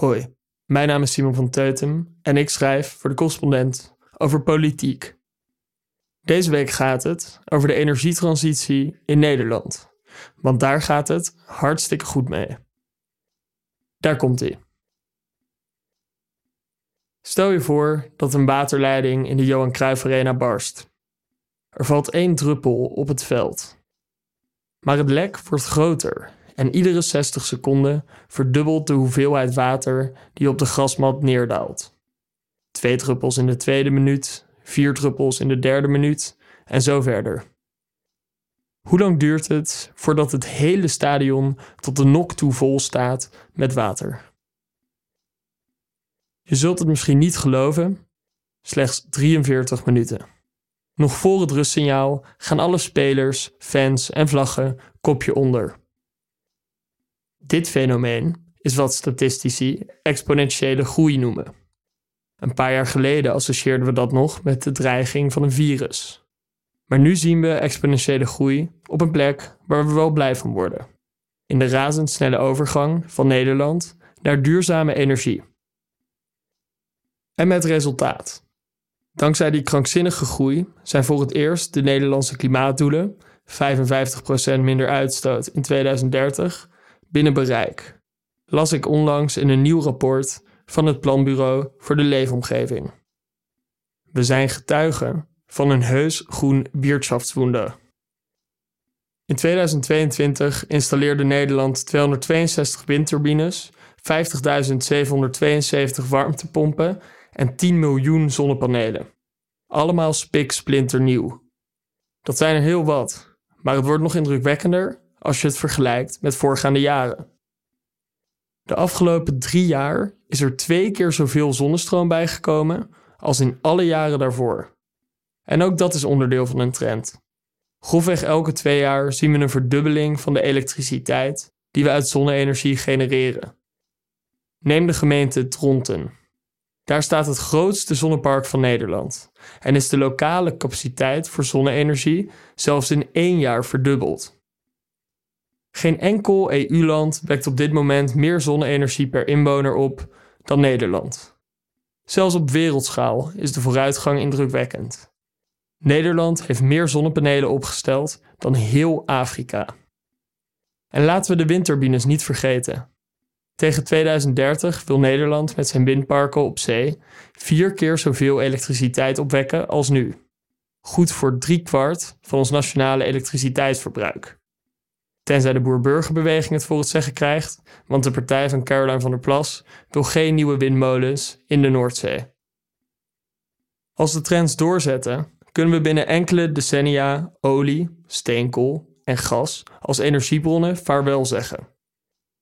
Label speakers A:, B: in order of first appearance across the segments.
A: Hoi, mijn naam is Simon van Teutem en ik schrijf voor de correspondent over politiek. Deze week gaat het over de energietransitie in Nederland, want daar gaat het hartstikke goed mee. Daar komt ie. Stel je voor dat een waterleiding in de Johan Cruijff Arena barst. Er valt één druppel op het veld. Maar het lek wordt groter en iedere 60 seconden verdubbelt de hoeveelheid water die op de grasmat neerdaalt. Twee druppels in de tweede minuut, vier druppels in de derde minuut en zo verder. Hoe lang duurt het voordat het hele stadion tot de nok toe vol staat met water? Je zult het misschien niet geloven, slechts 43 minuten. Nog voor het rustsignaal gaan alle spelers, fans en vlaggen kopje onder. Dit fenomeen is wat statistici exponentiële groei noemen. Een paar jaar geleden associeerden we dat nog met de dreiging van een virus. Maar nu zien we exponentiële groei op een plek waar we wel blij van worden. In de razendsnelle overgang van Nederland naar duurzame energie. En met resultaat. Dankzij die krankzinnige groei zijn voor het eerst de Nederlandse klimaatdoelen, 55% minder uitstoot in 2030, binnen bereik, las ik onlangs in een nieuw rapport van het Planbureau voor de Leefomgeving. We zijn getuigen van een heus groen Wirtschaftswunder. In 2022 installeerde Nederland 262 windturbines, 50.772 warmtepompen en 10 miljoen zonnepanelen. Allemaal spik splinternieuw. Dat zijn er heel wat, maar het wordt nog indrukwekkender als je het vergelijkt met voorgaande jaren. De afgelopen drie jaar is er twee keer zoveel zonnestroom bijgekomen als in alle jaren daarvoor. En ook dat is onderdeel van een trend. Grofweg elke twee jaar zien we een verdubbeling van de elektriciteit die we uit zonne-energie genereren. Neem de gemeente Dronten. Daar staat het grootste zonnepark van Nederland en is de lokale capaciteit voor zonne-energie zelfs in één jaar verdubbeld. Geen enkel EU-land wekt op dit moment meer zonne-energie per inwoner op dan Nederland. Zelfs op wereldschaal is de vooruitgang indrukwekkend. Nederland heeft meer zonnepanelen opgesteld dan heel Afrika. En laten we de windturbines niet vergeten. Tegen 2030 wil Nederland met zijn windparken op zee vier keer zoveel elektriciteit opwekken als nu. Goed voor driekwart van ons nationale elektriciteitsverbruik. Tenzij de boer-burgerbeweging het voor het zeggen krijgt, want de partij van Caroline van der Plas wil geen nieuwe windmolens in de Noordzee. Als de trends doorzetten, kunnen we binnen enkele decennia olie, steenkool en gas als energiebronnen vaarwel zeggen.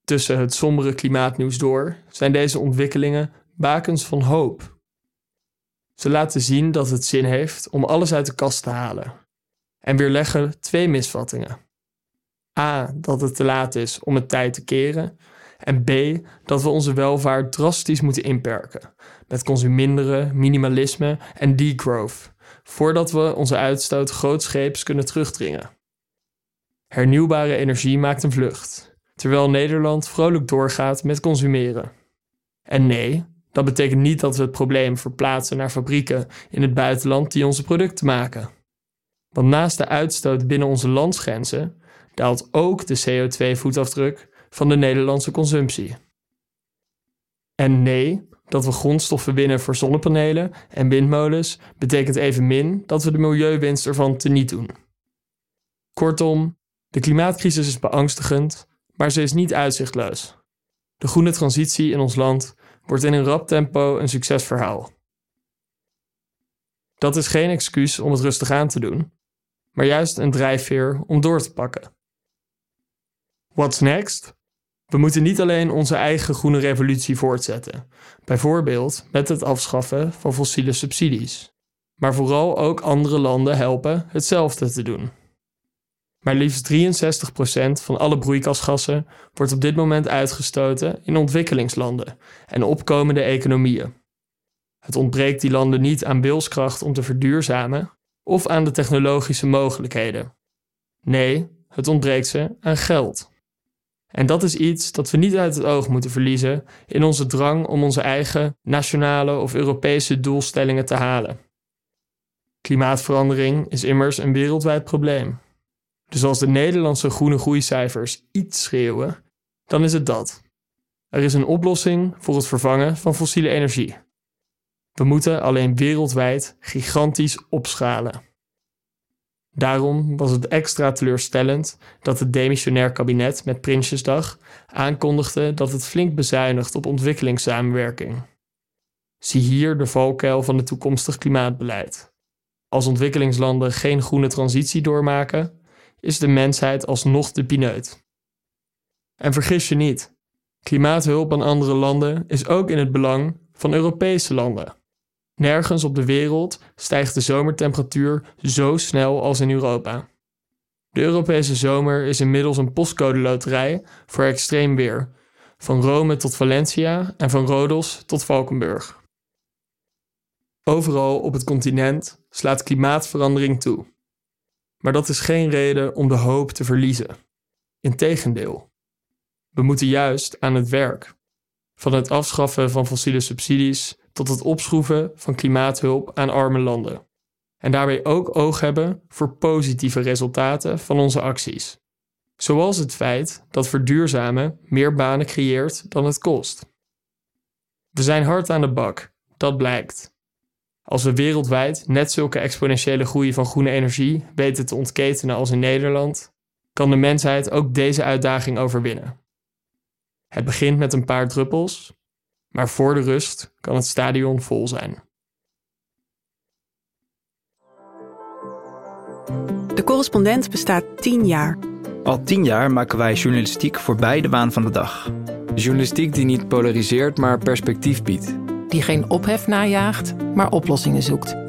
A: Tussen het sombere klimaatnieuws door zijn deze ontwikkelingen bakens van hoop. Ze laten zien dat het zin heeft om alles uit de kast te halen en weerleggen twee misvattingen. A. Dat het te laat is om het tijd te keren. En B. Dat we onze welvaart drastisch moeten inperken. Met consuminderen, minimalisme en degrowth. Voordat we onze uitstoot grootscheeps kunnen terugdringen. Hernieuwbare energie maakt een vlucht. Terwijl Nederland vrolijk doorgaat met consumeren. En nee, dat betekent niet dat we het probleem verplaatsen naar fabrieken in het buitenland die onze producten maken. Want naast de uitstoot binnen onze landsgrenzen daalt ook de CO2-voetafdruk van de Nederlandse consumptie. En nee, dat we grondstoffen winnen voor zonnepanelen en windmolens betekent evenmin dat we de milieuwinst ervan teniet doen. Kortom, de klimaatcrisis is beangstigend, maar ze is niet uitzichtloos. De groene transitie in ons land wordt in een rap tempo een succesverhaal. Dat is geen excuus om het rustig aan te doen, maar juist een drijfveer om door te pakken. What's next? We moeten niet alleen onze eigen groene revolutie voortzetten, bijvoorbeeld met het afschaffen van fossiele subsidies, maar vooral ook andere landen helpen hetzelfde te doen. Maar liefst 63% van alle broeikasgassen wordt op dit moment uitgestoten in ontwikkelingslanden en opkomende economieën. Het ontbreekt die landen niet aan wilskracht om te verduurzamen of aan de technologische mogelijkheden. Nee, het ontbreekt ze aan geld. En dat is iets dat we niet uit het oog moeten verliezen in onze drang om onze eigen nationale of Europese doelstellingen te halen. Klimaatverandering is immers een wereldwijd probleem. Dus als de Nederlandse groene groeicijfers iets schreeuwen, dan is het dat. Er is een oplossing voor het vervangen van fossiele energie. We moeten alleen wereldwijd gigantisch opschalen. Daarom was het extra teleurstellend dat het demissionair kabinet met Prinsjesdag aankondigde dat het flink bezuinigt op ontwikkelingssamenwerking. Zie hier de valkuil van het toekomstig klimaatbeleid. Als ontwikkelingslanden geen groene transitie doormaken, is de mensheid alsnog de pineut. En vergis je niet, klimaathulp aan andere landen is ook in het belang van Europese landen. Nergens op de wereld stijgt de zomertemperatuur zo snel als in Europa. De Europese zomer is inmiddels een postcode loterij voor extreem weer, van Rome tot Valencia en van Rodos tot Valkenburg. Overal op het continent slaat klimaatverandering toe. Maar dat is geen reden om de hoop te verliezen. Integendeel. We moeten juist aan het werk. Van het afschaffen van fossiele subsidies tot het opschroeven van klimaathulp aan arme landen. En daarbij ook oog hebben voor positieve resultaten van onze acties. Zoals het feit dat verduurzamen meer banen creëert dan het kost. We zijn hard aan de bak, dat blijkt. Als we wereldwijd net zulke exponentiële groei van groene energie weten te ontketenen als in Nederland, kan de mensheid ook deze uitdaging overwinnen. Het begint met een paar druppels, maar voor de rust kan het stadion vol zijn.
B: De correspondent bestaat 10 jaar.
C: Al tien jaar maken wij journalistiek voorbij de waan van de dag.
D: Journalistiek die niet polariseert, maar perspectief biedt.
E: Die geen ophef najaagt, maar oplossingen zoekt.